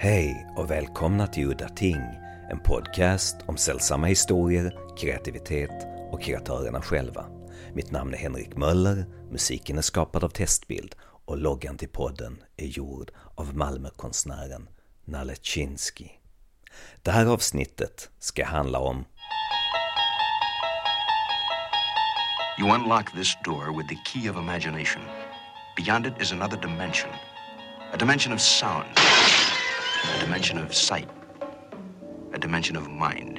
Hej och välkomna till Udda Ting, en podcast om sällsamma historier, kreativitet och kreatörerna själva. Mitt namn är Henrik Möller, musiken är skapad av Testbild och loggan till podden är gjord av Malmökonstnären Nalechinski. Det här avsnittet ska handla om You unlock this door with the key of imagination. Beyond it is another dimension. A dimension of sound. A dimension of sight. A dimension of mind.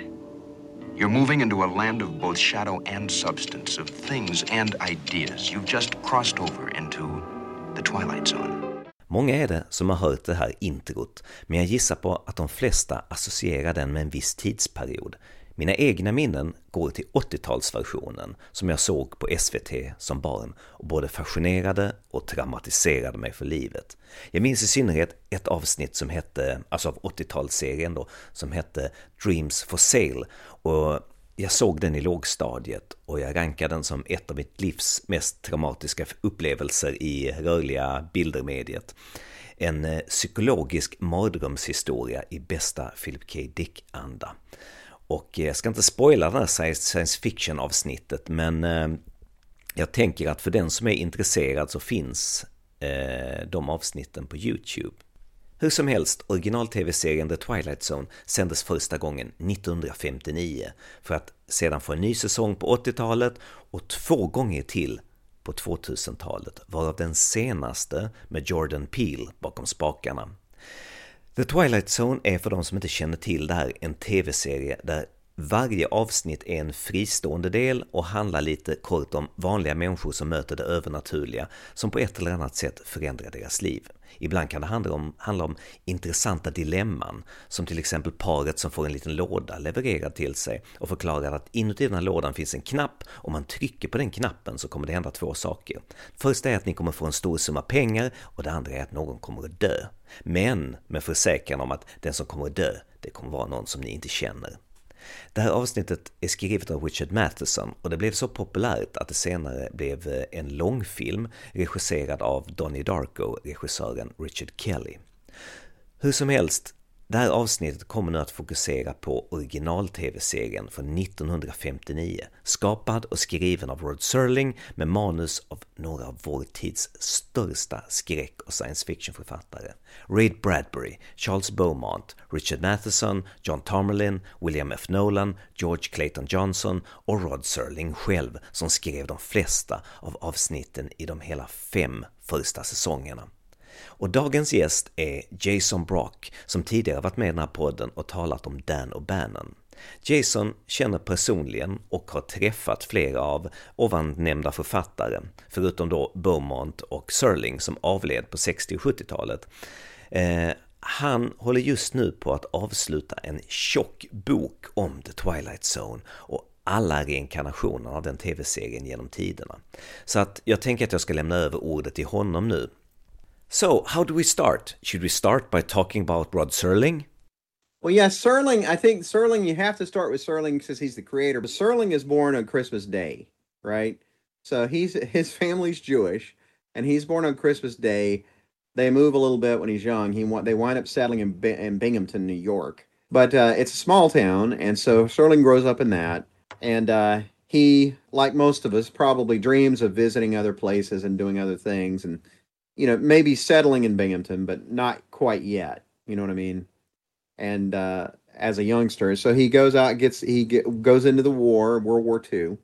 You're moving into a land of both shadow and substance, of things and ideas. You've just crossed over into the twilight zone. Många är det som har hört det här introt, men jag gissar på att de flesta associerar den med en viss tidsperiod. Mina egna minnen går till 80-talsversionen som jag såg på SVT som barn och både fascinerade och traumatiserade mig för livet. Jag minns i synnerhet ett avsnitt som hette, alltså av 80-talsserien då, som hette Dreams for Sale och jag såg den i lågstadiet och jag rankade den som ett av mitt livs mest traumatiska upplevelser i rörliga bildermediet. En eh, psykologisk mardrömshistoria i bästa Philip K. Dick-anda. Och eh, jag ska inte spoila det här science fiction avsnittet men eh, jag tänker att för den som är intresserad så finns eh, de avsnitten på YouTube. Hur som helst, original-tv-serien The Twilight Zone sändes första gången 1959 för att sedan få en ny säsong på 80-talet och två gånger till på 2000-talet, varav den senaste med Jordan Peele bakom spakarna. The Twilight Zone är för de som inte känner till det här en tv-serie där varje avsnitt är en fristående del och handlar lite kort om vanliga människor som möter det övernaturliga som på ett eller annat sätt förändrar deras liv. Ibland kan det handla om, handla om intressanta dilemman, som till exempel paret som får en liten låda levererad till sig och förklarar att inuti den här lådan finns en knapp, om man trycker på den knappen så kommer det hända två saker. Första är att ni kommer få en stor summa pengar och det andra är att någon kommer att dö. Men med försäkran om att den som kommer att dö, det kommer vara någon som ni inte känner. Det här avsnittet är skrivet av Richard Matheson och det blev så populärt att det senare blev eh, en långfilm regisserad av Donnie Darko, regissören Richard Kelly. Hur som helst, det här avsnittet kommer nu att fokusera på original-tv-serien från 1959, skapad och skriven av Rod Serling med manus av några av vår tids största skräck och science fiction-författare. Ray Bradbury, Charles Beaumont, Richard Matheson, John Tomerlin, William F. Nolan, George Clayton Johnson och Rod Serling själv som skrev de flesta av avsnitten i de hela fem första säsongerna. Och dagens gäst är Jason Brock som tidigare varit med i den här podden och talat om Dan och Bannon. Jason känner personligen och har träffat flera av ovannämnda författare, förutom då Beaumont och Serling som avled på 60 och 70-talet. Eh, han håller just nu på att avsluta en tjock bok om The Twilight Zone och alla reinkarnationer av den tv-serien genom tiderna. Så att jag tänker att jag ska lämna över ordet till honom nu So, how do we start? Should we start by talking about Rod Serling? Well, yeah, Serling. I think Serling. You have to start with Serling because he's the creator. But Serling is born on Christmas Day, right? So he's his family's Jewish, and he's born on Christmas Day. They move a little bit when he's young. He they wind up settling in, in Binghamton, New York. But uh, it's a small town, and so Serling grows up in that. And uh, he, like most of us, probably dreams of visiting other places and doing other things. And you know, maybe settling in Binghamton, but not quite yet. You know what I mean? And uh, as a youngster, so he goes out, gets he get, goes into the war, World War II.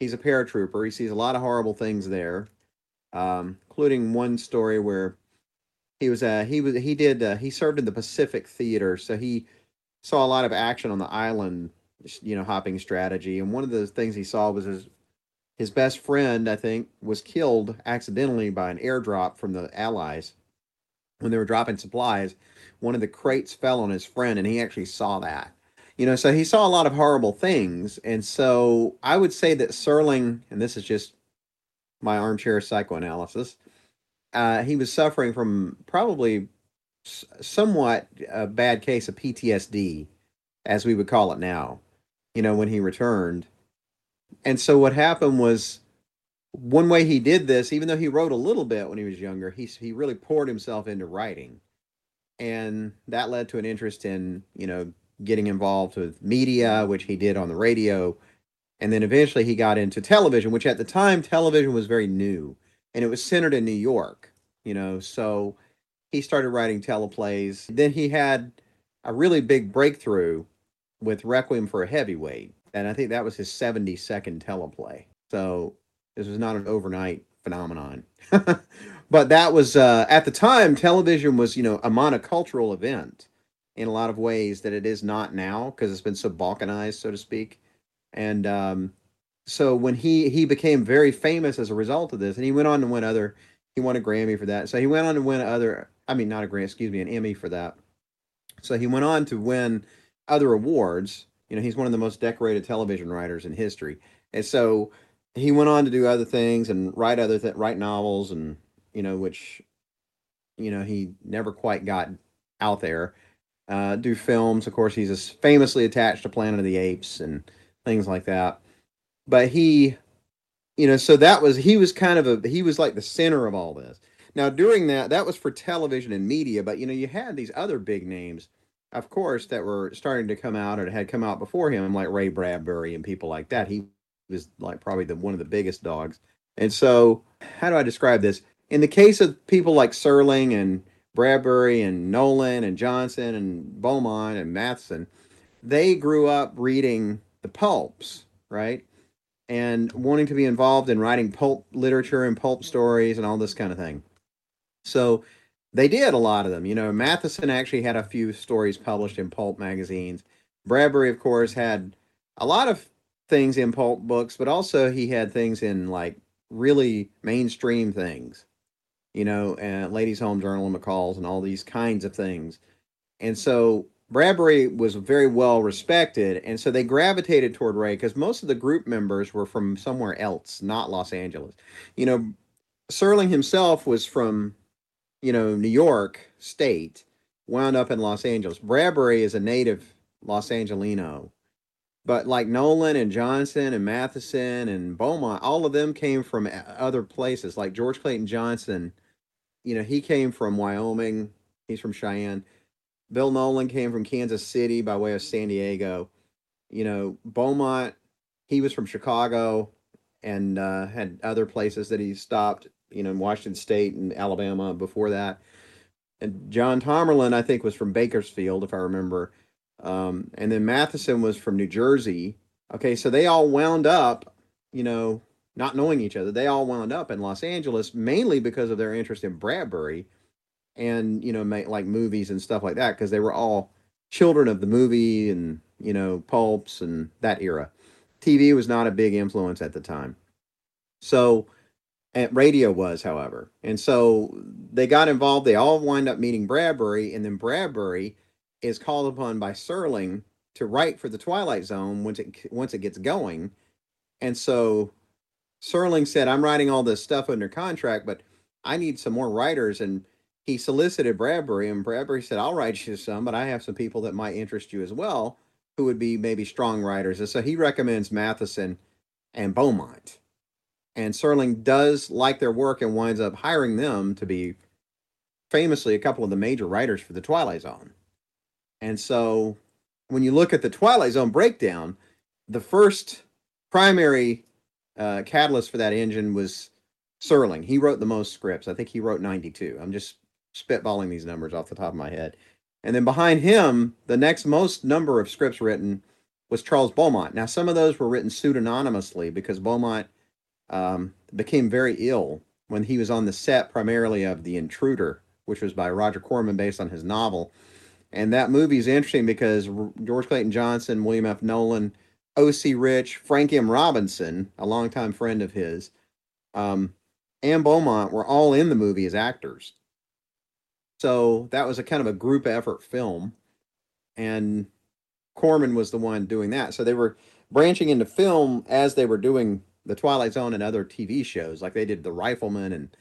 He's a paratrooper. He sees a lot of horrible things there, um, including one story where he was uh, he was he did uh, he served in the Pacific Theater, so he saw a lot of action on the island, you know, hopping strategy. And one of the things he saw was his his best friend, I think, was killed accidentally by an airdrop from the Allies when they were dropping supplies. One of the crates fell on his friend, and he actually saw that. You know, so he saw a lot of horrible things. And so I would say that Serling, and this is just my armchair psychoanalysis, uh, he was suffering from probably somewhat a bad case of PTSD, as we would call it now, you know, when he returned and so what happened was one way he did this, even though he wrote a little bit when he was younger, he he really poured himself into writing. and that led to an interest in you know getting involved with media, which he did on the radio, and then eventually he got into television, which at the time television was very new, and it was centered in New York. You know, so he started writing teleplays. Then he had a really big breakthrough with Requiem for a Heavyweight, and I think that was his 72nd teleplay. So this was not an overnight phenomenon. but that was uh, at the time television was you know a monocultural event in a lot of ways that it is not now because it's been so balkanized so to speak and um, so when he he became very famous as a result of this and he went on to win other he won a grammy for that so he went on to win other i mean not a grammy excuse me an emmy for that so he went on to win other awards you know he's one of the most decorated television writers in history. And so he went on to do other things and write other th- write novels and you know which you know he never quite got out there. Uh, do films. Of course he's famously attached to planet of the apes and things like that. But he you know so that was he was kind of a he was like the center of all this. Now during that that was for television and media but you know you had these other big names of course that were starting to come out or had come out before him like ray bradbury and people like that he was like probably the one of the biggest dogs. And so, how do I describe this? In the case of people like Serling and Bradbury and Nolan and Johnson and Beaumont and Matheson, they grew up reading the pulps, right? And wanting to be involved in writing pulp literature and pulp stories and all this kind of thing. So they did a lot of them. You know, Matheson actually had a few stories published in pulp magazines. Bradbury, of course, had a lot of things in pulp books, but also he had things in like really mainstream things, you know, and Ladies Home Journal and McCall's and all these kinds of things. And so Bradbury was very well respected, and so they gravitated toward Ray because most of the group members were from somewhere else, not Los Angeles. You know, Serling himself was from, you know, New York State, wound up in Los Angeles. Bradbury is a native Los Angelino, but like Nolan and Johnson and Matheson and Beaumont, all of them came from other places. Like George Clayton Johnson, you know, he came from Wyoming. He's from Cheyenne. Bill Nolan came from Kansas City by way of San Diego. You know, Beaumont, he was from Chicago and uh, had other places that he stopped, you know, in Washington State and Alabama before that. And John Tomerlin, I think, was from Bakersfield, if I remember um, and then Matheson was from New Jersey. Okay, so they all wound up, you know, not knowing each other. They all wound up in Los Angeles mainly because of their interest in Bradbury and, you know, like movies and stuff like that, because they were all children of the movie and, you know, pulps and that era. TV was not a big influence at the time. So, and radio was, however. And so they got involved. They all wind up meeting Bradbury, and then Bradbury is called upon by Serling to write for the Twilight Zone once it once it gets going. And so Serling said, "I'm writing all this stuff under contract, but I need some more writers." And he solicited Bradbury, and Bradbury said, "I'll write you some, but I have some people that might interest you as well, who would be maybe strong writers." And so he recommends Matheson and Beaumont. And Serling does like their work and winds up hiring them to be famously a couple of the major writers for the Twilight Zone. And so when you look at the Twilight Zone breakdown, the first primary uh, catalyst for that engine was Serling. He wrote the most scripts. I think he wrote 92. I'm just spitballing these numbers off the top of my head. And then behind him, the next most number of scripts written was Charles Beaumont. Now, some of those were written pseudonymously because Beaumont um, became very ill when he was on the set primarily of The Intruder, which was by Roger Corman based on his novel. And that movie is interesting because George Clayton Johnson, William F. Nolan, OCee Ritch, Frank M. Robinson, a longtime friend of his, um, and Beaumont were all in the movie as actors. So that was a kind of a group effort film. And Corman was the one doing that. So they were branching into film as they were doing The Twilight Zone and other TV shows. Like they did The Rifleman and,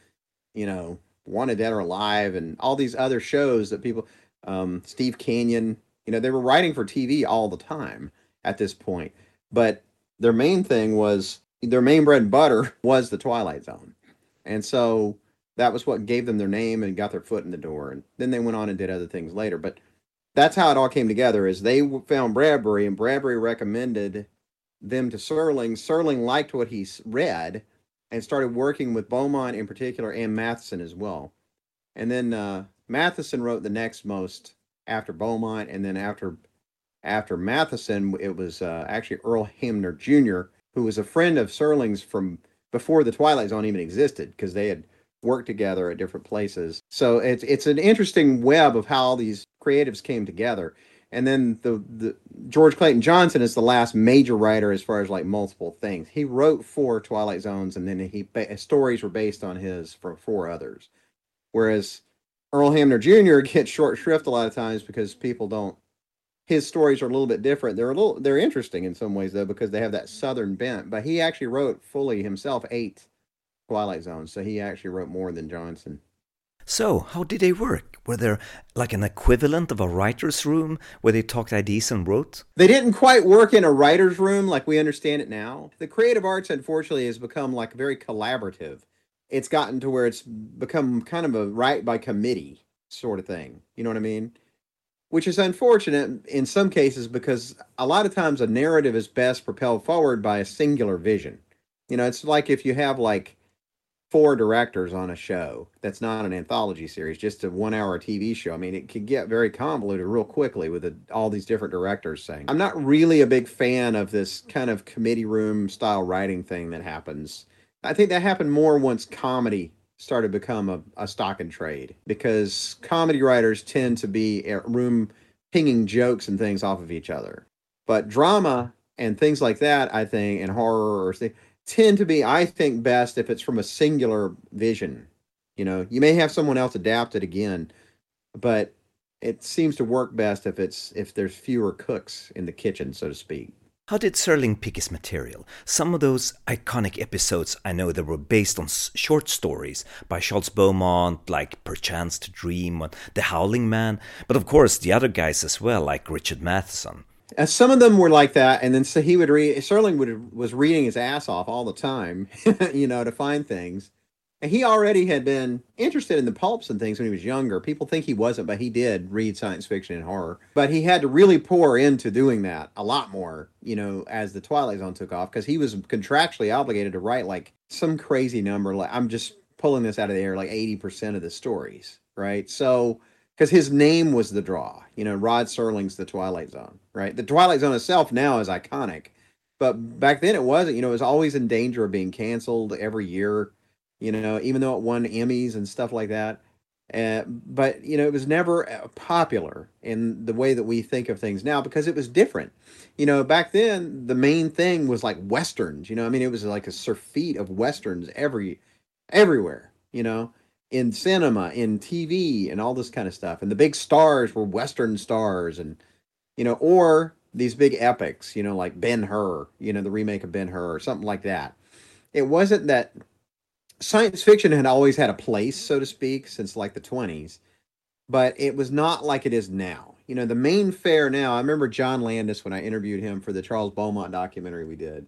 you know, Wanted Dead or Alive and all these other shows that people um, Steve Canyon. You know, they were writing for TV all the time at this point, but their main thing was their main bread and butter was the Twilight Zone, and so that was what gave them their name and got their foot in the door. And then they went on and did other things later. But that's how it all came together. Is they found Bradbury and Bradbury recommended them to Serling. Serling liked what he read and started working with Beaumont in particular and Matheson as well. And then uh, Matheson wrote the next most after Beaumont, and then after after Matheson, it was uh, actually Earl Hamner Jr., who was a friend of Serling's from before the Twilight Zone even existed, because they had worked together at different places. So it's it's an interesting web of how these creatives came together. And then the the George Clayton Johnson is the last major writer as far as like multiple things. He wrote four Twilight Zones, and then he stories were based on his for four others. Whereas Earl Hamner Jr. gets short shrift a lot of times because people don't. His stories are a little bit different. They're a little they're interesting in some ways though because they have that southern bent. But he actually wrote fully himself eight Twilight Zones, so he actually wrote more than Johnson. So, how did they work? Were there like an equivalent of a writer's room where they talked ideas and wrote? They didn't quite work in a writer's room like we understand it now. The creative arts, unfortunately, has become like very collaborative. It's gotten to where it's become kind of a write by committee sort of thing. You know what I mean? Which is unfortunate in some cases because a lot of times a narrative is best propelled forward by a singular vision. You know, it's like if you have like four directors on a show that's not an anthology series, just a one hour TV show. I mean, it could get very convoluted real quickly with a, all these different directors saying. I'm not really a big fan of this kind of committee room style writing thing that happens. I think that happened more once comedy started to become a, a stock and trade because comedy writers tend to be a room pinging jokes and things off of each other. But drama and things like that, I think, and horror or things, tend to be, I think, best if it's from a singular vision. You know, you may have someone else adapt it again, but it seems to work best if it's if there's fewer cooks in the kitchen, so to speak. How did Serling pick his material? Some of those iconic episodes I know that were based on short stories by Charles Beaumont, like Perchance to Dream, The Howling Man, but of course the other guys as well, like Richard Matheson. Uh, some of them were like that, and then so he would read. Serling would was reading his ass off all the time, you know, to find things. And he already had been interested in the pulps and things when he was younger. People think he wasn't, but he did read science fiction and horror. But he had to really pour into doing that a lot more, you know, as the Twilight Zone took off, because he was contractually obligated to write like some crazy number. Like I'm just pulling this out of the air, like eighty percent of the stories, right? So because his name was the draw. You know, Rod Serling's The Twilight Zone, right? The Twilight Zone itself now is iconic, but back then it wasn't. You know, it was always in danger of being canceled every year. You know, even though it won Emmys and stuff like that. Uh, but you know, it was never uh, popular in the way that we think of things now because it was different. You know, back then the main thing was like westerns. You know, I mean, it was like a surfeit of westerns every everywhere. You know, in cinema, in TV, and all this kind of stuff. And the big stars were Western stars, and you know, or these big epics, you know, like Ben Hur, you know, the remake of Ben Hur, or something like that. It wasn't that science fiction had always had a place, so to speak, since like the twenties, but it was not like it is now. You know, the main fare now. I remember John Landis when I interviewed him for the Charles Beaumont documentary we did.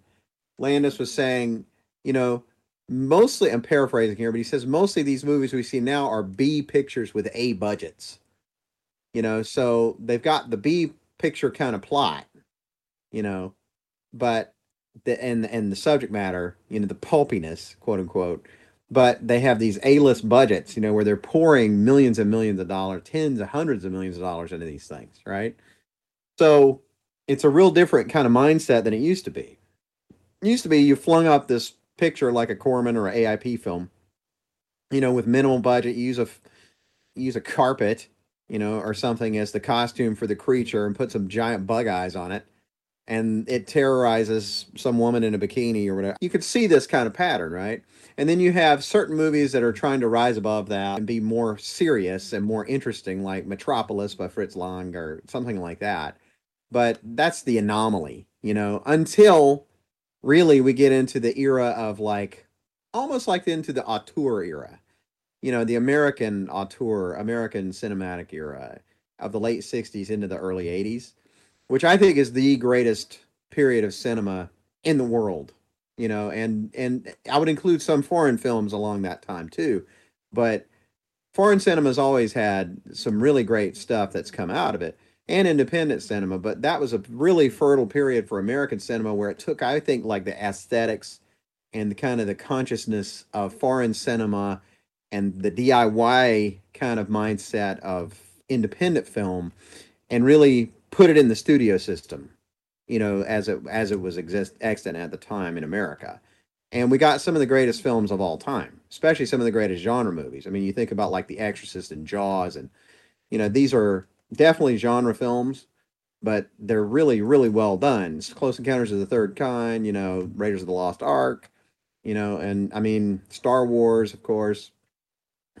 Landis was saying, you know, mostly I'm paraphrasing here, but he says mostly these movies we see now are B pictures with A budgets. You know, so they've got the B picture kind of plot, you know, but the and and the subject matter, you know, the pulpiness, quote unquote. But they have these A-list budgets, you know, where they're pouring millions and millions of dollars, tens of hundreds of millions of dollars into these things, right? So it's a real different kind of mindset than it used to be. It used to be you flung up this picture like a Corman or an AIP film. You know, with minimal budget, use a use a carpet, you know, or something as the costume for the creature, and put some giant bug eyes on it, and it terrorizes some woman in a bikini or whatever. You could see this kind of pattern, right? And then you have certain movies that are trying to rise above that and be more serious and more interesting, like Metropolis by Fritz Lang or something like that. But that's the anomaly, you know, until really we get into the era of like almost like into the auteur era. You know the american auteur american cinematic era of the late 60s into the early 80s which i think is the greatest period of cinema in the world you know and and i would include some foreign films along that time too. But foreign cinema's always had some really great stuff that's come out of it and independent cinema. But that was a really fertile period for American cinema where it took, I think, like the aesthetics and the kind of the consciousness of foreign cinema and the DIY kind of mindset of independent film and really put it in the studio system, you know, as it as it was exist extant at the time in America. And we got some of the greatest films of all time, especially some of the greatest genre movies. I mean, you think about like The Exorcist and Jaws, and you know, these are definitely genre films, but they're really, really well done. It's Close Encounters of the Third Kind, you know, Raiders of the Lost Ark, you know, and I mean Star Wars, of course.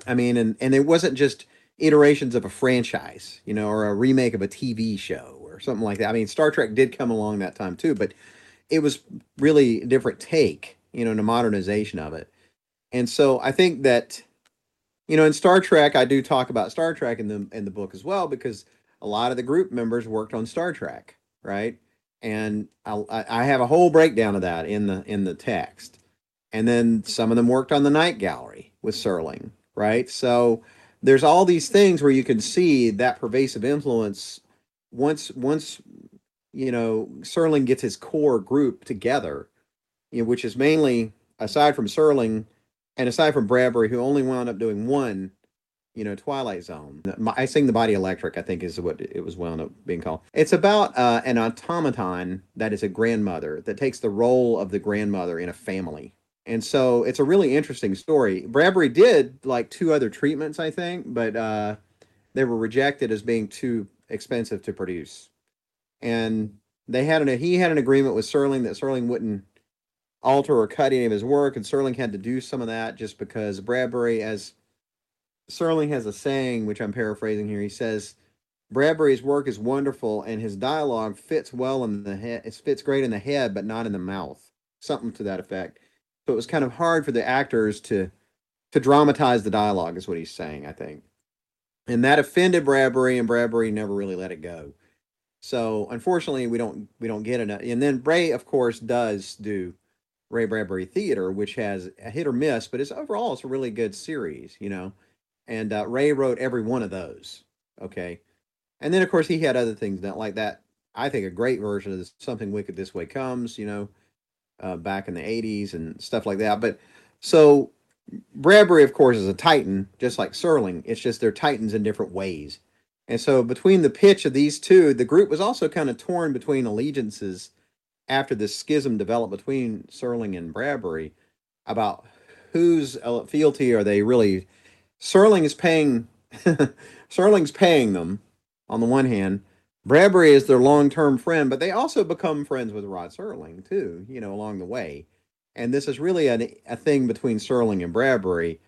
I mean, and and it wasn't just iterations of a franchise, you know, or a remake of a TV show or something like that. I mean, Star Trek did come along that time too, but it was really a different take, you know, and a modernization of it. And so I think that, you know, in Star Trek, I do talk about Star Trek in the in the book as well because a lot of the group members worked on Star Trek, right? And I, I have a whole breakdown of that in the in the text. And then some of them worked on the Night Gallery with Serling, right? So there's all these things where you can see that pervasive influence once once you know Serling gets his core group together, you know, which is mainly aside from Serling and aside from Bradbury, who only wound up doing one, you know, Twilight Zone. I sing the body electric, I think is what it was wound up being called. It's about uh, an automaton that is a grandmother that takes the role of the grandmother in a family and so it's a really interesting story. Bradbury did like two other treatments, I think, but uh, they were rejected as being too expensive to produce. And they had an he had an agreement with Serling that Serling wouldn't alter or cut any of his work, and Serling had to do some of that just because Bradbury, as Serling has a saying, which I'm paraphrasing here, he says. Bradbury's work is wonderful, and his dialogue fits well in the head. It fits great in the head, but not in the mouth. Something to that effect so it was kind of hard for the actors to to dramatize the dialogue is what he's saying i think and that offended bradbury and bradbury never really let it go so unfortunately we don't we don't get it and then Ray, of course does do ray bradbury theater which has a hit or miss but it's overall it's a really good series you know and uh, ray wrote every one of those okay and then of course he had other things that like that i think a great version of something wicked this way comes you know uh, back in the 80s and stuff like that. But so Bradbury, of course, is a Titan, just like Serling. It's just they're Titans in different ways. And so between the pitch of these two, the group was also kind of torn between allegiances after this schism developed between Serling and Bradbury about whose fealty are they really. Serling is paying, Serling's paying them on the one hand, Bradbury is their long term friend, but they also become friends with Rod Serling too, you know, along the way. And this is really a, a thing between Serling and Bradbury,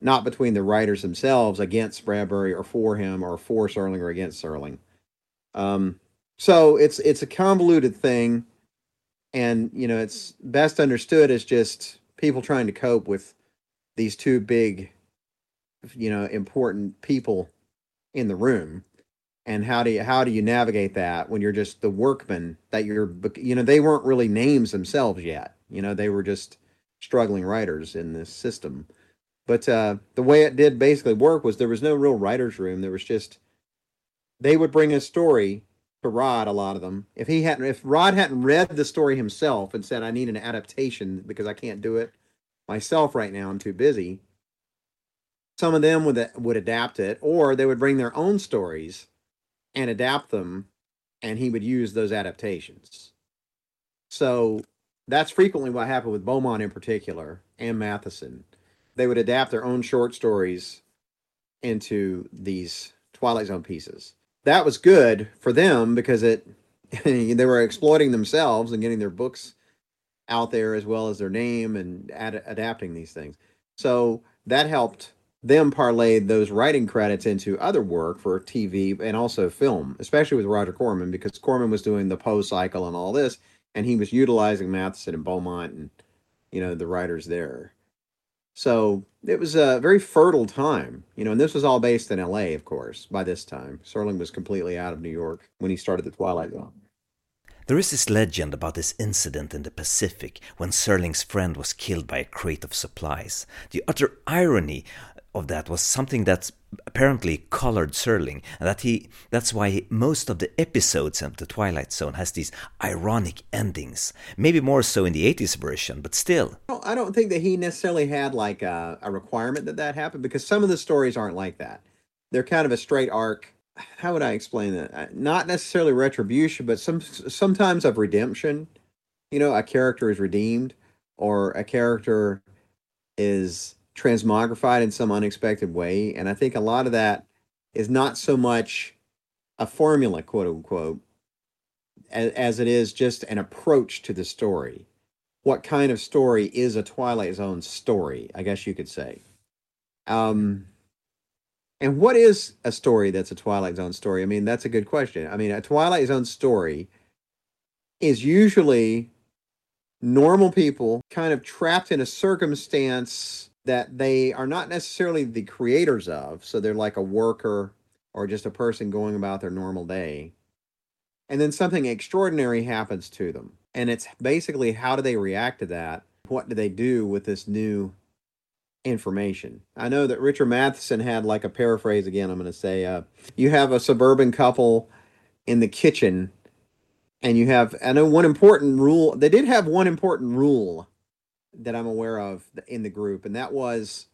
not between the writers themselves against Bradbury or for him or for Serling or against Serling. Um, so it's it's a convoluted thing, and you know it's best understood as just people trying to cope with these two big, you know, important people in the room. And how do you how do you navigate that when you're just the workman that you're you know they weren't really names themselves yet. You know they were just struggling writers in this system. But uh, the way it did basically work was there was no real writers room. There was just they would bring a story to rod a lot of them if he hadn't if rod hadn't read the story himself and said i need an adaptation because i can't do it myself right now i'm too busy some of them would would adapt it or they would bring their own stories and adapt them, and he would use those adaptations. So that's frequently what happened with Beaumont in particular and Matheson. They would adapt their own short stories into these Twilight Zone pieces. That was good for them because it they were exploiting themselves and getting their books out there as well as their name and ad- adapting these things. So that helped them parlay those writing credits into other work for TV and also film, especially with Roger Corman, because Corman was doing the Poe cycle and all this, and he was utilizing Matheson and Beaumont and you know the writers there. So it was a very fertile time, you know, and this was all based in L.A. Of course. By this time, Serling was completely out of New York when he started the Twilight Zone. There is this legend about this incident in the Pacific when Serling's friend was killed by a crate of supplies. The utter irony of that was something that apparently colored Serling, and that he that's why most of the episodes of the Twilight Zone has these ironic endings. Maybe more so in the 80s version, but still. I don't think that he necessarily had like a, a requirement that that happen because some of the stories aren't like that. They're kind of a straight arc. How would I explain that? Not necessarily retribution, but some sometimes of redemption. You know, a character is redeemed, or a character is transmogrified in some unexpected way. And I think a lot of that is not so much a formula, quote unquote, as, as it is just an approach to the story. What kind of story is a Twilight Zone story? I guess you could say. Um, and what is a story that's a Twilight Zone story? I mean, that's a good question. I mean, a Twilight Zone story is usually normal people kind of trapped in a circumstance that they are not necessarily the creators of. So they're like a worker or just a person going about their normal day. And then something extraordinary happens to them. And it's basically how do they react to that? What do they do with this new information? I know that Richard Matheson had like a paraphrase again, I'm going to say uh, you have a suburban couple in the kitchen and you have I know one important rule. They did have one important rule that I'm aware of in the group, and that was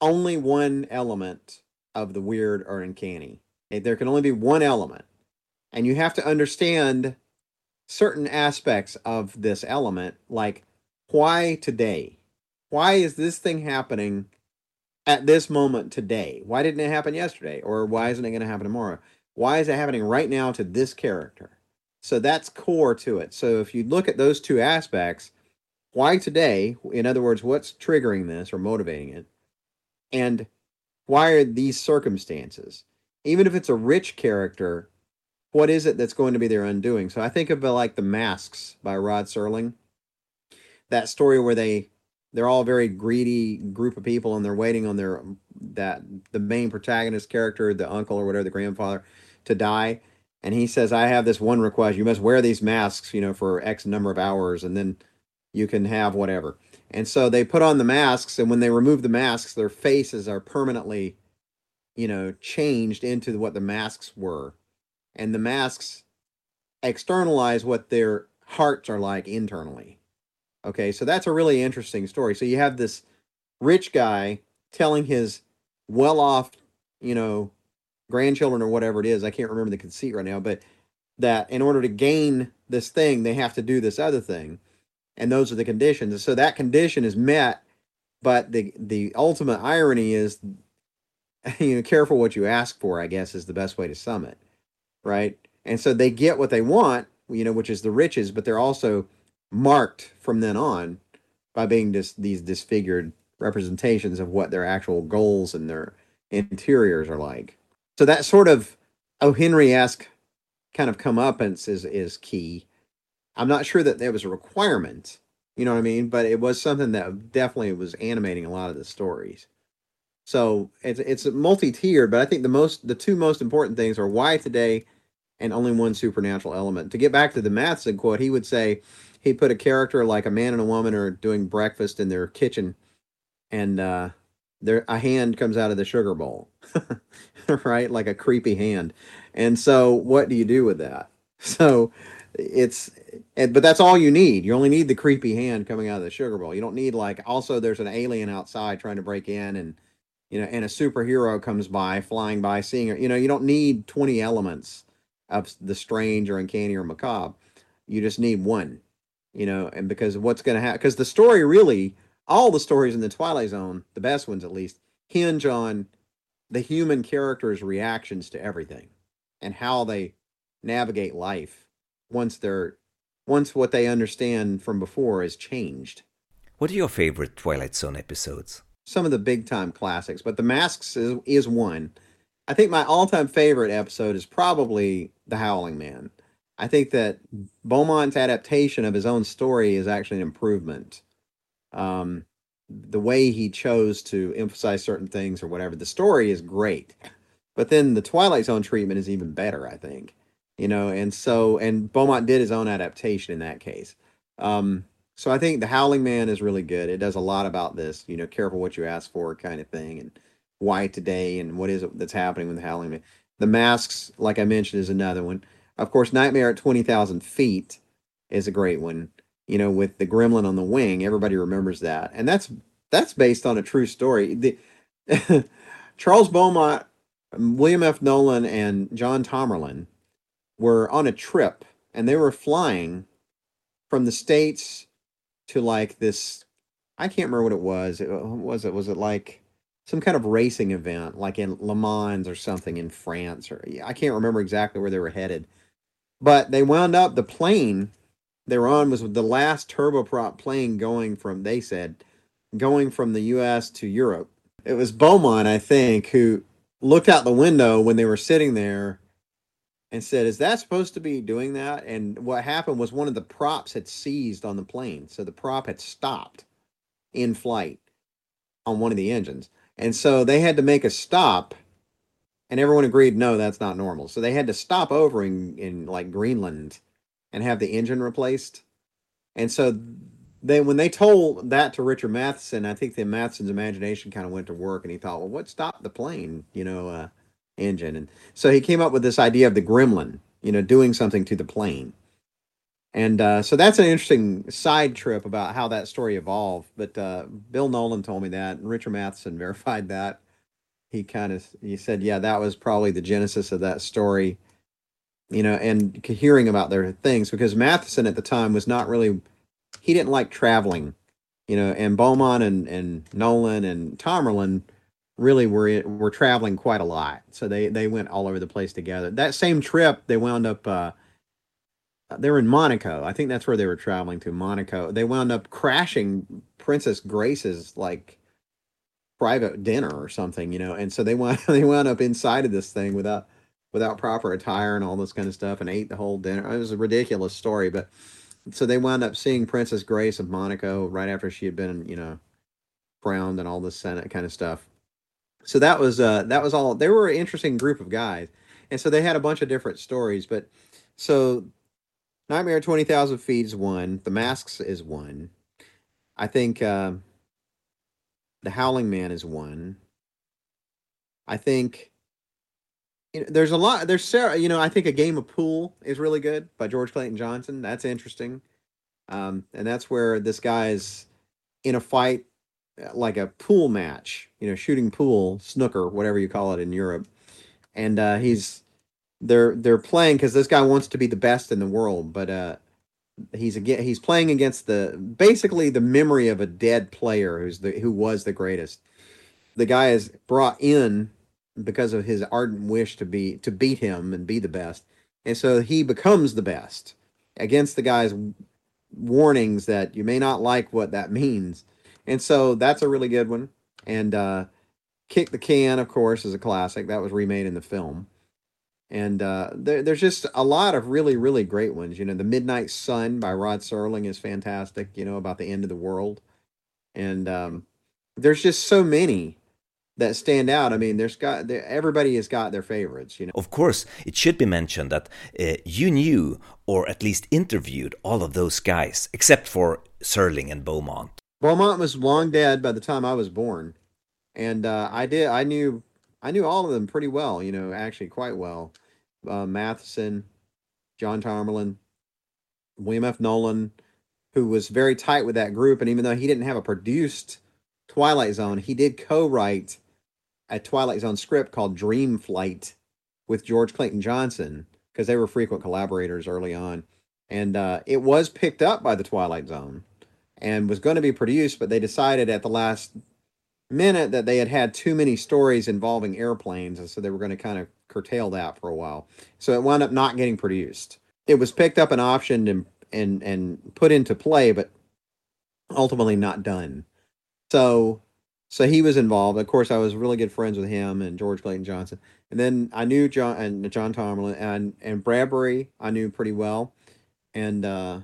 only one element of the weird or uncanny. Eh, there can only be one element, and you have to understand certain aspects of this element, like why today? Why is this thing happening at this moment today? Why didn't it happen yesterday? Or why isn't it going to happen tomorrow? Why is it happening right now to this character? So that's core to it. So if you look at those two aspects, why today? In other words, what's triggering this or motivating it? And why are these circumstances? Even if it's a rich character, what is it that's going to be their undoing? So I think of like the Masks by Rod Serling. That story where they they're all very greedy group of people and they're waiting on their that the main protagonist character, the uncle or whatever, the grandfather, to die. And he says, I have this one request. You must wear these masks, you know, for X number of hours, and then you can have whatever. And so they put on the masks, and when they remove the masks, their faces are permanently, you know, changed into what the masks were. And the masks externalize what their hearts are like internally. Okay, so that's a really interesting story. So you have this rich guy telling his well off, you know, grandchildren or whatever it is. I can't remember the conceit right now, but that in order to gain this thing, they have to do this other thing and those are the conditions. And so that condition is met, but the the ultimate irony is, you know, careful what you ask for. I guess is the best way to sum it, right? And so they get what they want, you know, which is the riches, but they're also marked from then on by being just these disfigured representations of what their actual goals and their interiors are like. So that sort of O. Henry esque kind of comeuppance is is key I'm not sure that there was a requirement, you know what I mean? But it was something that definitely was animating a lot of the stories. So it's it's multi-tiered, but I think the most the two most important things are why today and only one supernatural element. To get back to the Matheson quote, he would say he put a character like a man and a woman are doing breakfast in their kitchen and uh there a hand comes out of the sugar bowl. right? Like a creepy hand. And so what do you do with that? So it's and, but that's all you need. You only need the creepy hand coming out of the sugar bowl. You don't need like also there's an alien outside trying to break in and you know and a superhero comes by flying by seeing her. You know, you don't need 20 elements of the strange or uncanny or macabre. You just need one. You know, and because what's going to happen because the story really all the stories in the Twilight Zone, the best ones at least, hinge on the human characters' reactions to everything and how they navigate life once they're once what they understand from before is changed. What are your favorite Twilight Zone episodes? Some of the big time classics, but The Masks is, is one. I think my all time favorite episode is probably The Howling Man. I think that Beaumont's adaptation of his own story is actually an improvement. Um, the way he chose to emphasize certain things or whatever, the story is great. But then the Twilight Zone treatment is even better, I think you know, and so and Beaumont did his own adaptation in that case. Um, So I think The Howling Man is really good. It does a lot about this, you know, careful what you ask for kind of thing, and why today, and what is it that's happening with The Howling Man. The Masks, like I mentioned, is another one. Of course, Nightmare at Twenty Thousand Feet is a great one. You know, with the gremlin on the wing, everybody remembers that, and that's that's based on a true story. The Charles Beaumont, William F. Nolan, and John Tomerlin were on a trip, and they were flying from the states to like this. I can't remember what it was. It, uh, what was it? Was it like some kind of racing event, like in Le Mans or something in France, or I can't remember exactly where they were headed. But they wound up the plane they were on was the last turboprop plane going from. They said going from the U.S. to Europe. It was Beaumont, I think, who looked out the window when they were sitting there and said, Is that supposed to be doing that? And what happened was one of the props had seized on the plane. So the prop had stopped in flight on one of the engines. And so they had to make a stop. And everyone agreed, no, that's not normal. So they had to stop over in, in like Greenland and have the engine replaced. And so they when they told that to Richard Matheson, I think the Matheson's imagination kind of went to work, and he thought, well, what stopped the plane, you know, uh, engine? And so he came up with this idea of the gremlin, you know, doing something to the plane. And uh, so that's an interesting side trip about how that story evolved. But uh, Bill Nolan told me that, and Richard Matheson verified that. He kind of he said, yeah, that was probably the genesis of that story. You know, and hearing about their things because Matheson at the time was not really he didn't like traveling, you know, and Beaumont and, and Nolan and Tomerlin really were were traveling quite a lot. So they they went all over the place together. That same trip, they wound up uh, they were in Monaco. I think that's where they were traveling to Monaco. They wound up crashing Princess Grace's like private dinner or something, you know. And so they wound they wound up inside of this thing without without proper attire and all this kind of stuff and ate the whole dinner. It was a ridiculous story, but so they wound up seeing Princess Grace of Monaco right after she had been, you know, crowned and all this Senate kind of stuff. So that was uh that was all they were an interesting group of guys. And so they had a bunch of different stories, but so Nightmare 20,000 Feet is one, The Masks is one. I think uh, The Howling Man is one. I think you know, there's a lot. There's Sarah. You know, I think a game of pool is really good by George Clayton Johnson. That's interesting, um, and that's where this guy is in a fight, like a pool match. You know, shooting pool, snooker, whatever you call it in Europe, and uh, he's they're they're playing because this guy wants to be the best in the world, but uh, he's again he's playing against the basically the memory of a dead player who's the who was the greatest. The guy is brought in because of his ardent wish to be to beat him and be the best. And so he becomes the best against the guy's warnings that you may not like what that means. And so that's a really good one. And uh, Kick the Can, of course, is a classic. That was remade in the film. And uh, there, there's just a lot of really, really great ones. You know, The Midnight Sun by Rod Serling is fantastic, you know, about the end of the world. And um, there's just so many that stand out. I mean, there's got everybody has got their favorites, you know. Of course, it should be mentioned that uh, you knew or at least interviewed all of those guys except for Serling and Beaumont. Beaumont was long dead by the time I was born, and uh, I did I knew I knew all of them pretty well, you know, actually quite well. Uh, Matheson, John Tomerlin, William F. Nolan, who was very tight with that group, and even though he didn't have a produced Twilight Zone, he did co-write a Twilight Zone script called Dream Flight with George Clayton Johnson because they were frequent collaborators early on. And uh, it was picked up by the Twilight Zone and was going to be produced, but they decided at the last minute that they had had too many stories involving airplanes, and so they were going to kind of curtail that for a while. So it wound up not getting produced. It was picked up and optioned and and and put into play, but ultimately not done. So so he was involved. Of course, I was really good friends with him and George Clayton Johnson. And then I knew John and John Tomerlin and and Bradbury. I knew pretty well, and uh,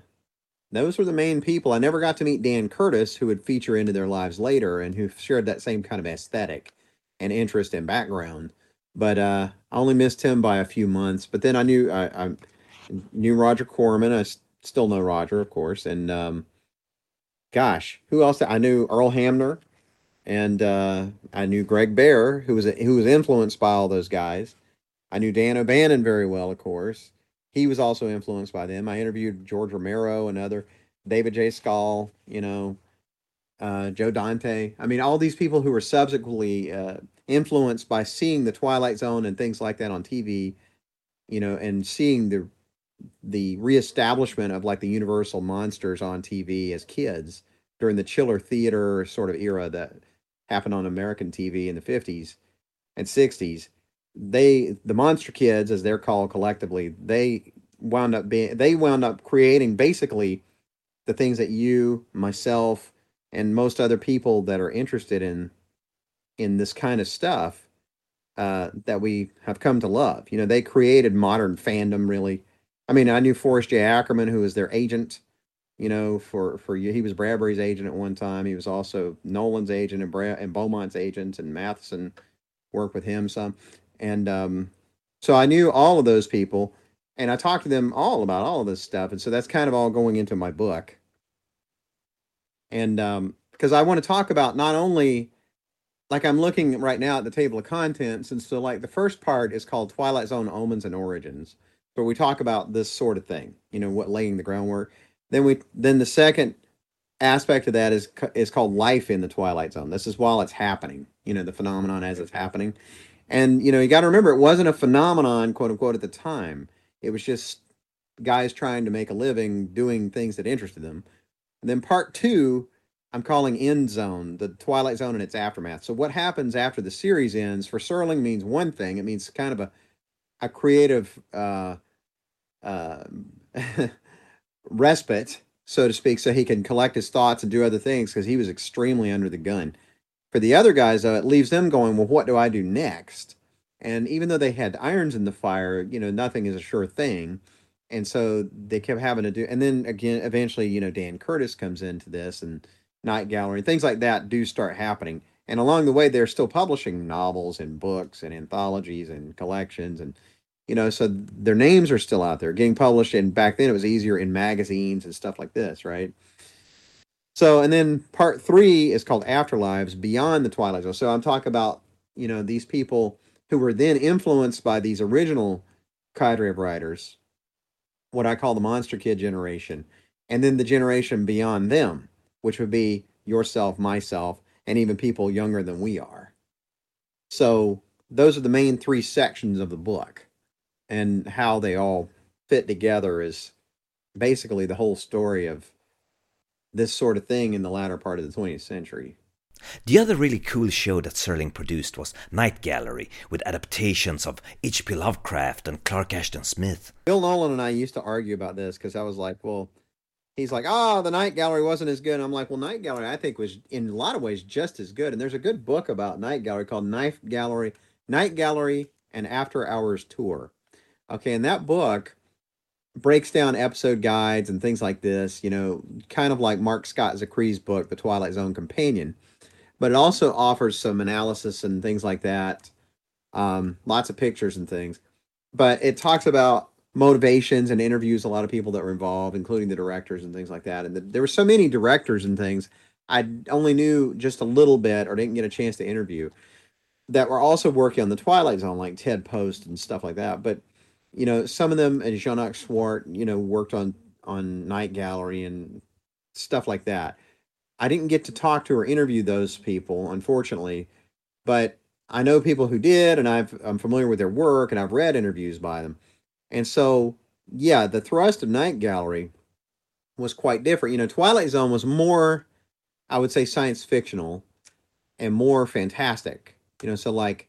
those were the main people. I never got to meet Dan Curtis, who would feature into their lives later, and who shared that same kind of aesthetic and interest and background. But uh, I only missed him by a few months. But then I knew I, I knew Roger Corman. I still know Roger, of course, and um, gosh, who else? I knew Earl Hamner, and uh, I knew Greg Bear, who was a, who was influenced by all those guys. I knew Dan O'Bannon very well, of course. He was also influenced by them. I interviewed George Romero and other David J. Skal, you know, uh, Joe Dante. I mean, all these people who were subsequently uh, influenced by seeing the Twilight Zone and things like that on TV, you know, and seeing the the reestablishment of like the Universal monsters on TV as kids during the chiller theater sort of era that happened on American TV in the 50s and 60s. They the monster kids as they're called collectively, they wound up being they wound up creating basically the things that you, myself, and most other people that are interested in in this kind of stuff uh, that we have come to love. You know, they created modern fandom really I mean, I knew Forrest J. Ackerman, who was their agent. You know, for for you, he was Bradbury's agent at one time. He was also Nolan's agent and Brad and Beaumont's agent, and Matheson worked with him some. And um, so I knew all of those people, and I talked to them all about all of this stuff. And so that's kind of all going into my book. And um, because I want to talk about not only like I'm looking right now at the table of contents, and so like the first part is called Twilight Zone Omens and Origins where we talk about this sort of thing, you know, what laying the groundwork. Then we then the second aspect of that is is called life in the twilight zone. This is while it's happening, you know, the phenomenon as it's happening. And you know, you got to remember it wasn't a phenomenon, quote unquote, at the time. It was just guys trying to make a living doing things that interested them. And then part two, I'm calling end zone, the twilight zone and its aftermath. So what happens after the series ends for Serling means one thing. It means kind of a a creative uh, uh, respite, so to speak, so he can collect his thoughts and do other things because he was extremely under the gun. For the other guys, though, it leaves them going, well, what do I do next? And even though they had irons in the fire, you know, nothing is a sure thing. And so they kept having to do, and then again, eventually, you know, Dan Curtis comes into this and Night Gallery, and things like that do start happening. And along the way, they're still publishing novels and books and anthologies and collections and you know so their names are still out there getting published and back then it was easier in magazines and stuff like this right so and then part three is called afterlives beyond the twilight zone. So i'm talking about you know these people who were then influenced by these original cadre of writers what i call the monster kid generation and then the generation beyond them which would be yourself myself and even people younger than we are. So those are the main three sections of the book and how they all fit together is basically the whole story of this sort of thing in the latter part of the 20th century. The other really cool show that Serling produced was Night Gallery, with adaptations of H.P. Lovecraft and Clark Ashton Smith. Bill Nolan and I used to argue about this because I was like, well, he's like, oh, the Night Gallery wasn't as good. And I'm like, well, Night Gallery, I think, was in a lot of ways just as good. And there's a good book about Night Gallery called Night Gallery, Night Gallery and After Hours Tour. Okay, and that book breaks down episode guides and things like this, you know, kind of like Mark Scott Zicree's book, The Twilight Zone Companion. But it also offers some analysis and things like that, um, lots of pictures and things. But it talks about motivations and interviews a lot of people that were involved, including the directors and things like that. And the, there were so many directors and things I only knew just a little bit or didn't get a chance to interview that were also working on the Twilight Zone, like Ted Post and stuff like that. But you know, some of them and Jean-Jacques Swart, you know, worked on on Night Gallery and stuff like that. I didn't get to talk to or interview those people, unfortunately, but I know people who did, and I've, I'm familiar with their work, and I've read interviews by them. And so, yeah, the thrust of Night Gallery was quite different. You know, Twilight Zone was more, I would say, science fictional and more fantastic. You know, so like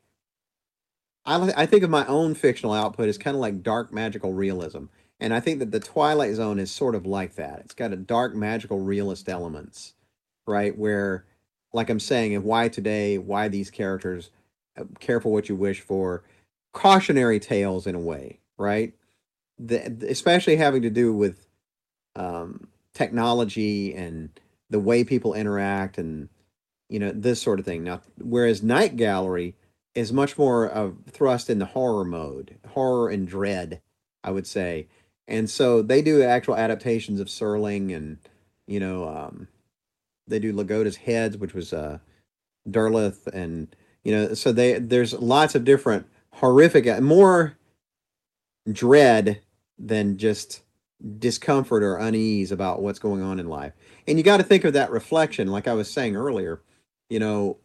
I, I think of my own fictional output as kind of like dark magical realism. And I think that the Twilight Zone is sort of like that. It's got a dark magical realist elements, right? Where, like I'm saying, and why today, why these characters, uh, careful what you wish for, cautionary tales in a way, right? The, especially having to do with um, technology and the way people interact and you know this sort of thing. Now, whereas Night Gallery is much more of thrust in the horror mode, horror and dread, I would say. And so they do actual adaptations of Serling and, you know, um, they do Logoda's Heads, which was uh, Derleth, and you know, so they there's lots of different horrific, uh, more dread than just discomfort or unease about what's going on in life. And you got to think of that reflection, like I was saying earlier. You know,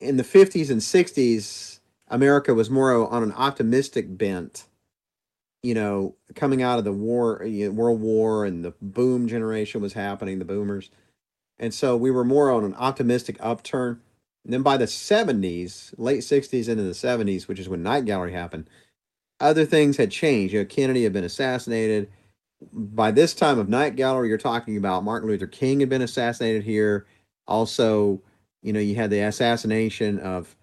in the 50s and 60s, America was more on an optimistic bent. You know, coming out of the war, you know, World War, and the boom generation was happening, the boomers. And so we were more on an optimistic upturn. And then by the 70s, late 60s into the 70s, which is when Night Gallery happened, other things had changed. You know, Kennedy had been assassinated. By this time of Night Gallery, you're talking about Martin Luther King had been assassinated here. Also, you know, you had the assassination of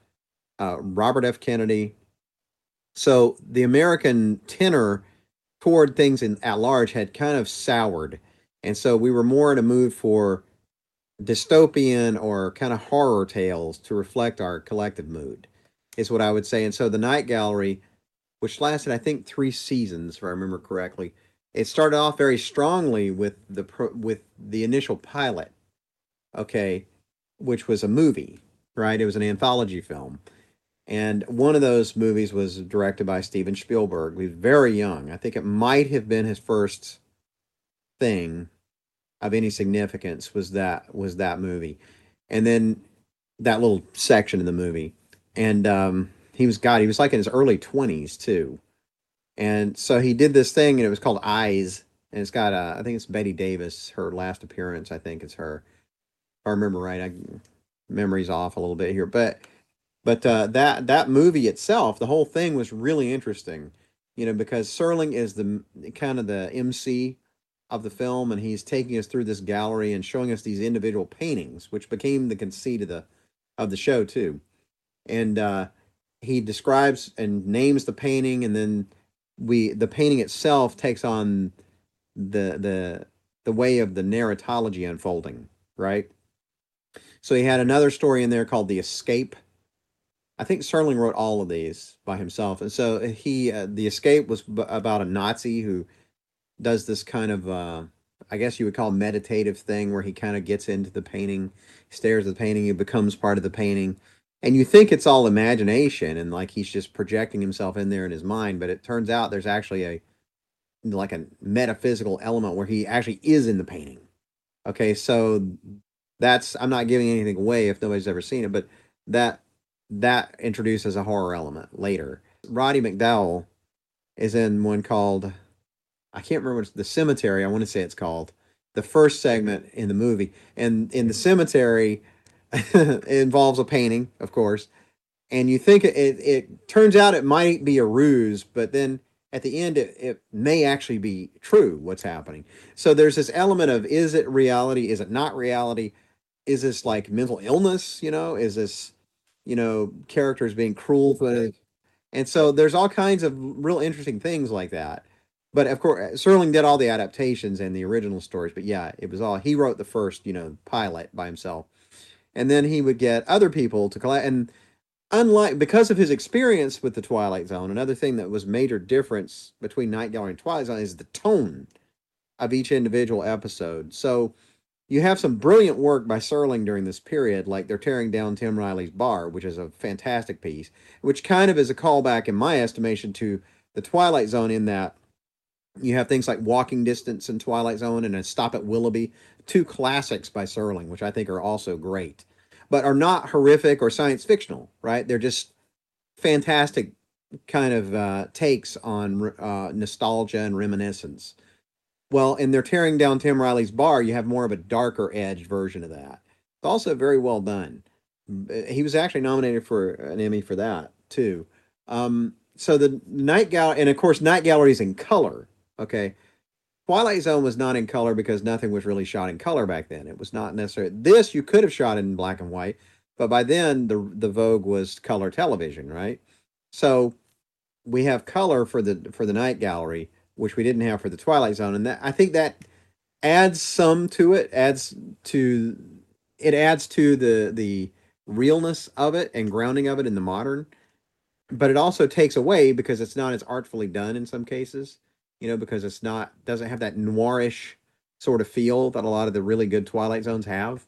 uh, Robert F. Kennedy. So the American tenor toward things in at large had kind of soured, and so we were more in a mood for dystopian or kind of horror tales to reflect our collective mood, is what I would say. And so the Night Gallery, which lasted I think three seasons, if I remember correctly, it started off very strongly with the with the initial pilot. Okay, which was a movie, right? It was an anthology film. And one of those movies was directed by Steven Spielberg. He was very young. I think it might have been his first thing of any significance was that was that movie. And then that little section in the movie. And um, he was God, he was like in his early 20s too. And so he did this thing and it was called Eyes. And it's got uh, I think it's Bette Davis, her last appearance, I think it's her I remember right. I memory's off a little bit here, but but uh, that that movie itself, the whole thing was really interesting. You know, because Serling is the kind of the MC of the film, and he's taking us through this gallery and showing us these individual paintings, which became the conceit of the of the show too. And uh, he describes and names the painting, and then we the painting itself takes on the the the way of the narratology unfolding, right? So he had another story in there called The Escape. I think Serling wrote all of these by himself. And so he, uh, The Escape was b- about a Nazi who does this kind of, uh, I guess you would call meditative thing where he kind of gets into the painting, stares at the painting, he becomes part of the painting. And you think it's all imagination and like he's just projecting himself in there in his mind, but it turns out there's actually a like a metaphysical element where he actually is in the painting. Okay, so that's I'm not giving anything away if nobody's ever seen it, but that that introduces a horror element later. Roddy McDowall is in one called I can't remember it's the cemetery. I want to say it's called the first segment in the movie, and in the cemetery it involves a painting, of course, and you think it, it, it turns out it might be a ruse, but then at the end it, it may actually be true what's happening. So there's this element of is it reality? Is it not reality? Is this like mental illness? You know, is this you know characters being cruel? And so there's all kinds of real interesting things like that. But of course, Serling did all the adaptations and the original stories. But yeah, it was all he wrote the first, you know, pilot by himself, and then he would get other people to collect. And unlike because of his experience with the Twilight Zone, another thing that was major difference between Night Gallery and Twilight Zone is the tone of each individual episode. So you have some brilliant work by Serling during this period, like they're tearing down Tim Riley's bar, which is a fantastic piece, which kind of is a callback, in my estimation, to the Twilight Zone in that you have things like Walking Distance and Twilight Zone and a Stop at Willoughby, two classics by Serling, which I think are also great, but are not horrific or science fictional, right? They're just fantastic kind of uh, takes on uh, nostalgia and reminiscence. Well, and they're tearing down Tim Riley's bar. You have more of a darker edged version of that. It's also very well done. He was actually nominated for an Emmy for that too. Um, so the Night Gallery, and of course, Night Gallery is in color. Okay. Twilight Zone was not in color because nothing was really shot in color back then. It was not necessary. This you could have shot in black and white, but by then the the Vogue was color television, right? So we have color for the for the Night Gallery, which we didn't have for the Twilight Zone, and that I think that adds some to it. Adds to it adds to the the realness of it and grounding of it in the modern, but it also takes away because it's not as artfully done in some cases. You know, because it's not doesn't have that noirish sort of feel that a lot of the really good Twilight Zones have,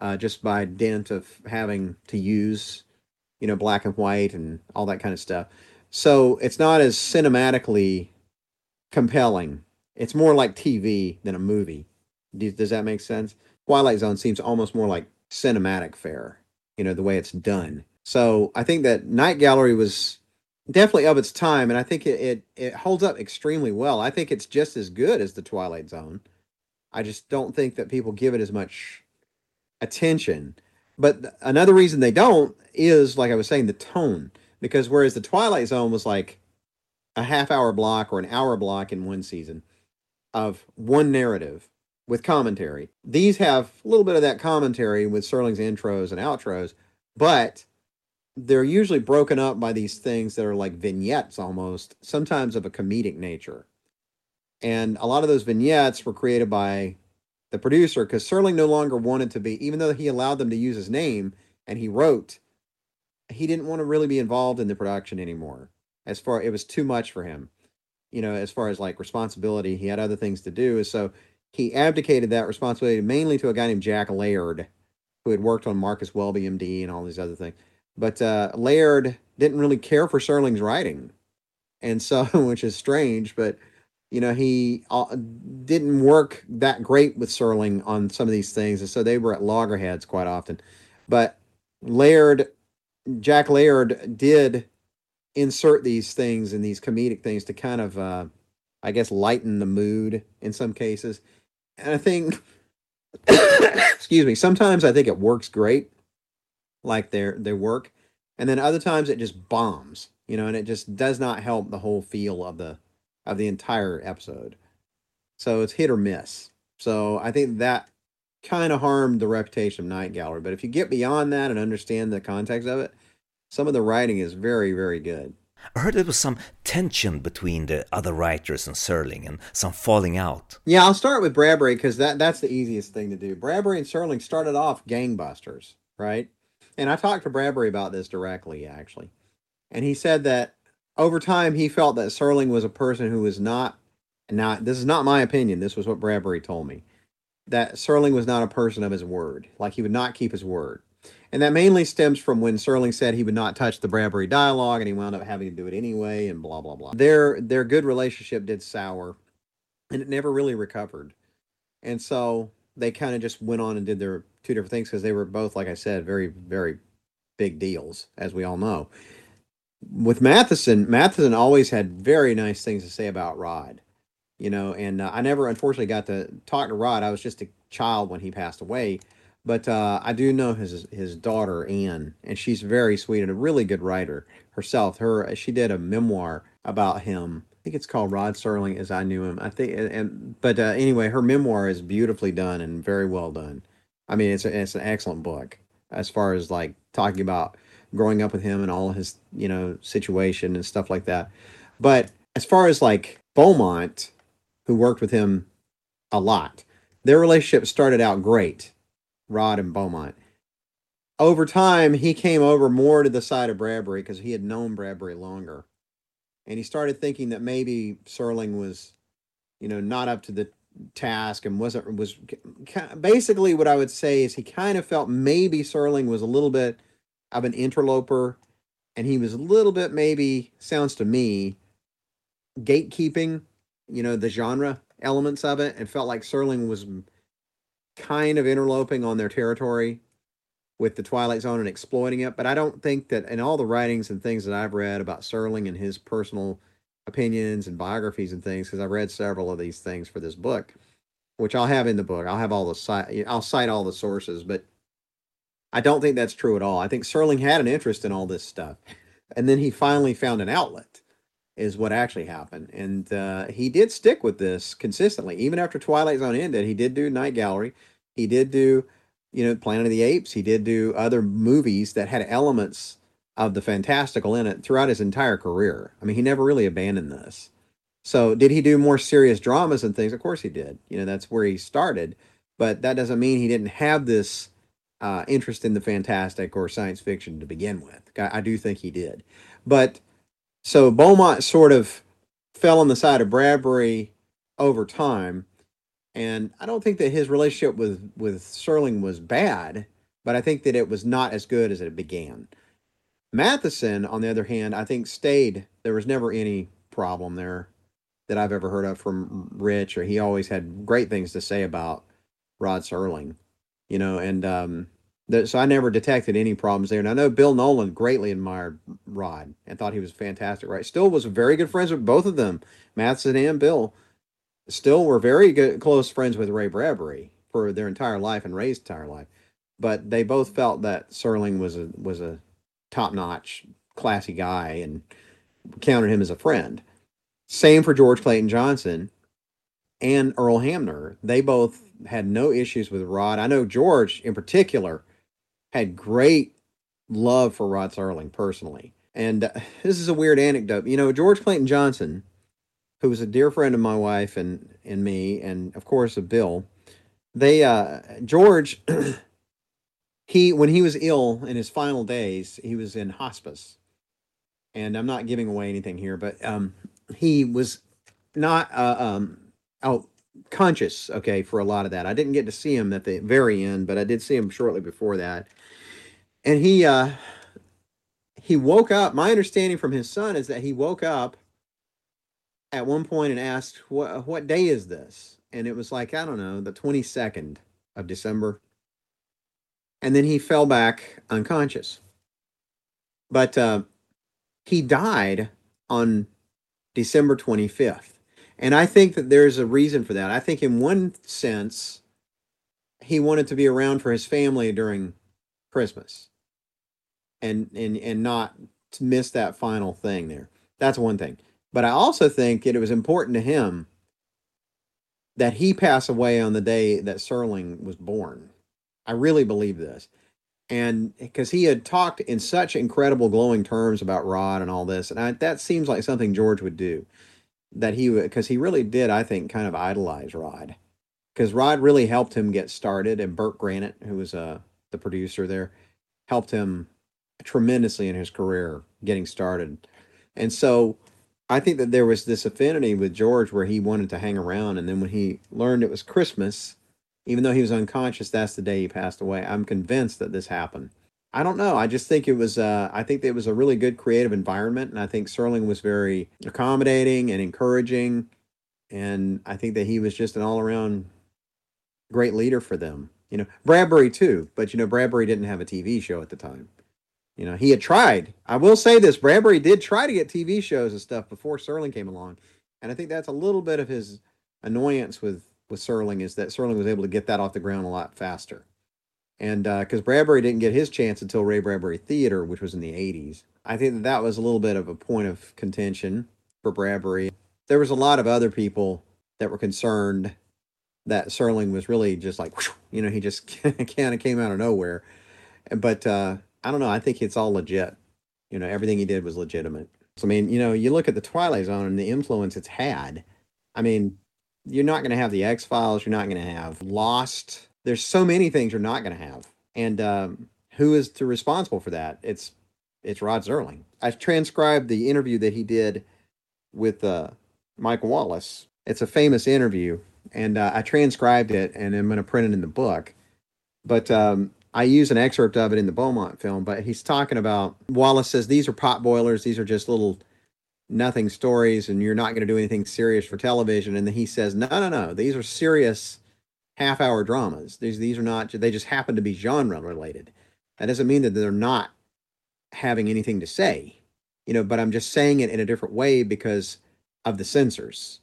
uh, just by dint of having to use, you know, black and white and all that kind of stuff. So it's not as cinematically compelling. It's more like TV than a movie. Does that make sense? Twilight Zone seems almost more like cinematic fare, you know, the way it's done. So I think that Night Gallery was definitely of its time, and I think it, it, it holds up extremely well. I think it's just as good as the Twilight Zone. I just don't think that people give it as much attention. But another reason they don't is, like I was saying, the tone. Because whereas the Twilight Zone was like a half hour block or an hour block in one season of one narrative with commentary, these have a little bit of that commentary with Serling's intros and outros, but they're usually broken up by these things that are like vignettes almost, sometimes of a comedic nature. And a lot of those vignettes were created by the producer because Serling no longer wanted to be, even though he allowed them to use his name and he wrote, he didn't want to really be involved in the production anymore. As far it was too much for him, you know, as far as like responsibility, he had other things to do. So he abdicated that responsibility mainly to a guy named Jack Laird, who had worked on Marcus Welby, MD, and all these other things. But uh, Laird didn't really care for Serling's writing, and so which is strange. But you know he uh, didn't work that great with Serling on some of these things, and so they were at loggerheads quite often. But Laird, Jack Laird, did insert these things and these comedic things to kind of, uh, I guess, lighten the mood in some cases. And I think, excuse me, sometimes I think it works great like their their work, and then other times it just bombs, you know, and it just does not help the whole feel of the of the entire episode. So it's hit or miss. So I think that kind of harmed the reputation of Night Gallery. But if you get beyond that and understand the context of it, some of the writing is very, very good. I heard there was some tension between the other writers and Serling and some falling out. Yeah, I'll start with Bradbury because that, that's the easiest thing to do. Bradbury and Serling started off gangbusters, right? and I talked to Bradbury about this directly, actually. And he said that over time he felt that Serling was a person who was not, not this is not my opinion, this was what Bradbury told me, that Serling was not a person of his word. Like he would not keep his word. And that mainly stems from when Serling said he would not touch the Bradbury dialogue and he wound up having to do it anyway and blah blah blah. Their their good relationship did sour and it never really recovered. And so they kind of just went on and did their two different things because they were both, like I said, very, very big deals, as we all know. With Matheson, Matheson always had very nice things to say about Rod, you know, and uh, I never, unfortunately, got to talk to Rod. I was just a child when he passed away, but uh, I do know his his daughter Anne, and she's very sweet and a really good writer herself. Her she did a memoir about him I think it's called Rod Serling as I knew him. I think, and but uh, anyway, her memoir is beautifully done and very well done. I mean, it's a, it's an excellent book as far as like talking about growing up with him and all his you know situation and stuff like that. But as far as like Beaumont, who worked with him a lot, their relationship started out great, Rod and Beaumont. Over time, he came over more to the side of Bradbury because he had known Bradbury longer and he started thinking that maybe Serling was, you know, not up to the task and wasn't was basically what I would say is he kind of felt maybe Serling was a little bit of an interloper, and he was a little bit maybe sounds to me gatekeeping, you know, the genre elements of it, and felt like Serling was kind of interloping on their territory with the Twilight Zone and exploiting it. But I don't think that in all the writings and things that I've read about Serling and his personal opinions and biographies and things, because I've read several of these things for this book, which I'll have in the book. I'll have all the cite. I'll cite all the sources, but I don't think that's true at all. I think Serling had an interest in all this stuff, and then he finally found an outlet. Is what actually happened, and uh, he did stick with this consistently, even after Twilight Zone ended. He did do Night Gallery. He did do you know, Planet of the Apes. He did do other movies that had elements of the fantastical in it throughout his entire career. I mean, he never really abandoned this. So, did he do more serious dramas and things? Of course he did. You know, that's where he started. But that doesn't mean he didn't have this uh, interest in the fantastic or science fiction to begin with. I, I do think he did. But so Beaumont sort of fell on the side of Bradbury over time And I don't think that his relationship with with Serling was bad, but I think that it was not as good as it began. Matheson, on the other hand, I think stayed. There was never any problem there that I've ever heard of from Rich, or he always had great things to say about Rod Serling, you know, and um, so I never detected any problems there. And I know Bill Nolan greatly admired Rod and thought he was fantastic, right? Still was very good friends with both of them, Matheson and Bill. Still were very good, close friends with Ray Bradbury for their entire life and Ray's entire life. But they both felt that Serling was a was a top notch, classy guy and counted him as a friend. Same for George Clayton Johnson and Earl Hamner. They both had no issues with Rod. I know George in particular had great love for Rod Serling personally. And uh, this is a weird anecdote. You know, George Clayton Johnson, who was a dear friend of my wife and and me, and of course of Bill, they uh George he when he was ill in his final days, he was in hospice. And I'm not giving away anything here, but um he was not uh, um out conscious okay for a lot of that i didn't get to see him at the very end but i did see him shortly before that and he uh he woke up. My understanding from his son is that he woke up at one point and asked what what day is this? And it was like i don't know the 22nd of december. And then he fell back unconscious. But uh he died on december 25th and I think that there's a reason for that. I think, in one sense, he wanted to be around for his family during Christmas, and and and not to miss that final thing there. That's one thing. But I also think that it was important to him that he pass away on the day that Serling was born. I really believe this. And because he had talked in such incredible glowing terms about Rod and all this, and I, that seems like something George would do that he would because he really did i think kind of idolize rod because rod really helped him get started and bert granet who was uh, the producer there helped him tremendously in his career getting started and so i think that there was this affinity with george where he wanted to hang around and then when he learned it was christmas even though he was unconscious that's the day he passed away i'm convinced that this happened I don't know. I just think it was. Uh, I think it was a really good creative environment, and I think Serling was very accommodating and encouraging, and I think that he was just an all-around great leader for them. You know, Bradbury too, but you know, Bradbury didn't have a TV show at the time. You know, he had tried. I will say this: Bradbury did try to get TV shows and stuff before Serling came along, and I think that's a little bit of his annoyance with with Serling is that Serling was able to get that off the ground a lot faster and because uh, Bradbury didn't get his chance until Ray Bradbury Theater, which was in the 80s. I think that that was a little bit of a point of contention for Bradbury. There was a lot of other people that were concerned that Serling was really just like, you know, he just kind of came out of nowhere. But uh, I don't know. I think it's all legit. You know, everything he did was legitimate. So, I mean, you know, you look at the Twilight Zone and the influence it's had. I mean, you're not going to have the X Files. You're not going to have Lost there's so many things you're not going to have, and um, who is to responsible for that? It's it's Rod Serling. I transcribed the interview that he did with uh, Mike Wallace. It's a famous interview, and uh, I transcribed it, and I'm going to print it in the book. But um, I use an excerpt of it in the Beaumont film. But he's talking about Wallace says these are pot boilers. These are just little nothing stories, and you're not going to do anything serious for television. And then he says, no, no, no. These are serious half hour dramas. These these are not they just happen to be genre related. That doesn't mean that they're not having anything to say. You know, but I'm just saying it in a different way because of the censors.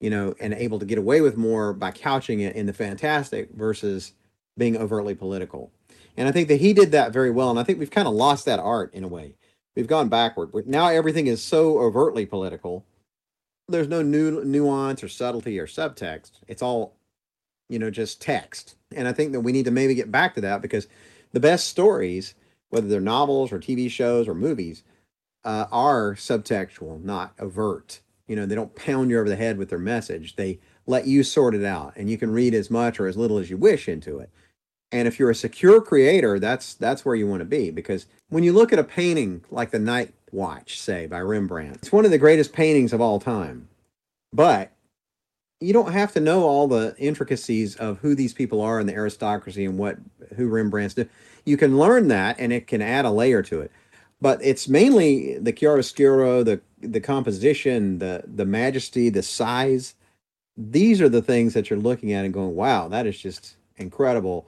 You know, and able to get away with more by couching it in the fantastic versus being overtly political. And I think that he did that very well. And I think we've kind of lost that art in a way. We've gone backward. Now everything is so overtly political. There's no new nuance or subtlety or subtext. It's all you know, just text. And I think that we need to maybe get back to that because the best stories, whether they're novels or TV shows or movies, uh, are subtextual, not overt. You know, they don't pound you over the head with their message. They let you sort it out, and you can read as much or as little as you wish into it. And if you're a secure creator, that's that's where you want to be because when you look at a painting like the Night Watch, say by Rembrandt, it's one of the greatest paintings of all time. But you don't have to know all the intricacies of who these people are in the aristocracy and what who Rembrandt's do. You can learn that, and it can add a layer to it. But it's mainly the chiaroscuro, the the composition, the the majesty, the size. These are the things that you're looking at and going, "Wow, that is just incredible."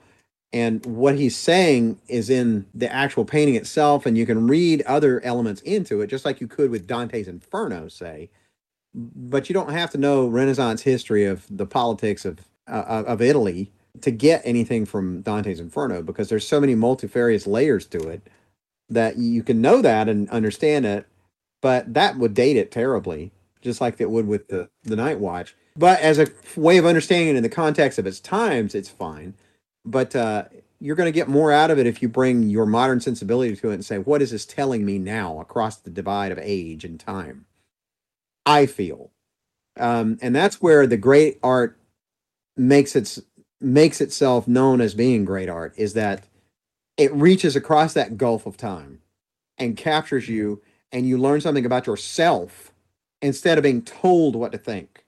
And what he's saying is in the actual painting itself, and you can read other elements into it, just like you could with Dante's Inferno, say but you don't have to know Renaissance history of the politics of uh, of Italy to get anything from Dante's Inferno because there's so many multifarious layers to it that you can know that and understand it, but that would date it terribly, just like it would with the the Night Watch. But as a way of understanding it in the context of its times, it's fine. But uh, you're going to get more out of it if you bring your modern sensibility to it and say, what is this telling me now across the divide of age and time? I feel. Um, and that's where the great art makes its makes itself known as being great art is that it reaches across that gulf of time and captures you and you learn something about yourself instead of being told what to think.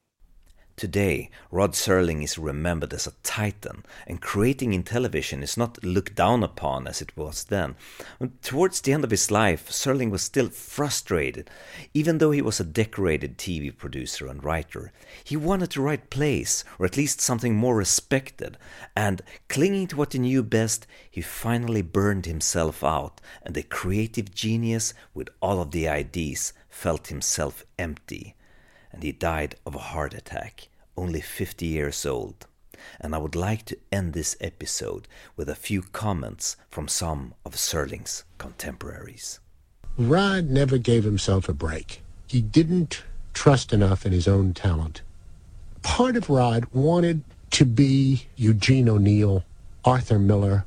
Today, Rod Serling is remembered as a titan, and creating in television is not looked down upon as it was then. Towards the end of his life, Serling was still frustrated. Even though he was a decorated TV producer and writer, he wanted to write plays, or at least something more respected, and clinging to what he knew best, he finally burned himself out, and the creative genius with all of the ideas felt himself empty and he died of a heart attack, only 50 years old. And I would like to end this episode with a few comments from some of Serling's contemporaries. Rod never gave himself a break. He didn't trust enough in his own talent. Part of Rod wanted to be Eugene O'Neill, Arthur Miller,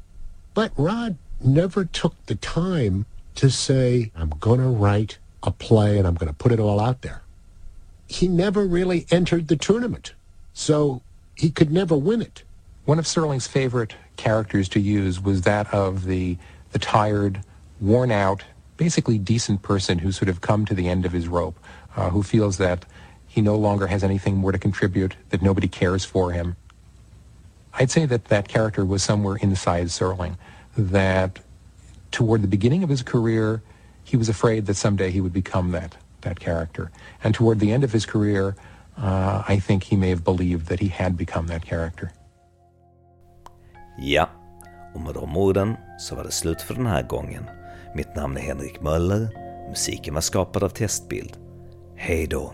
but Rod never took the time to say, I'm going to write a play and I'm going to put it all out there he never really entered the tournament. So he could never win it. One of Serling's favorite characters to use was that of the, the tired, worn out, basically decent person who's sort of come to the end of his rope, uh, who feels that he no longer has anything more to contribute, that nobody cares for him. I'd say that that character was somewhere inside Serling, that toward the beginning of his career, he was afraid that someday he would become that that character. And toward the end of his career, uh, I think he may have believed that he had become that character. Ja, och med de orden så var det slut för den här gången. Mitt namn är Henrik Möller, musiken var skapad av Testbild. Hej då!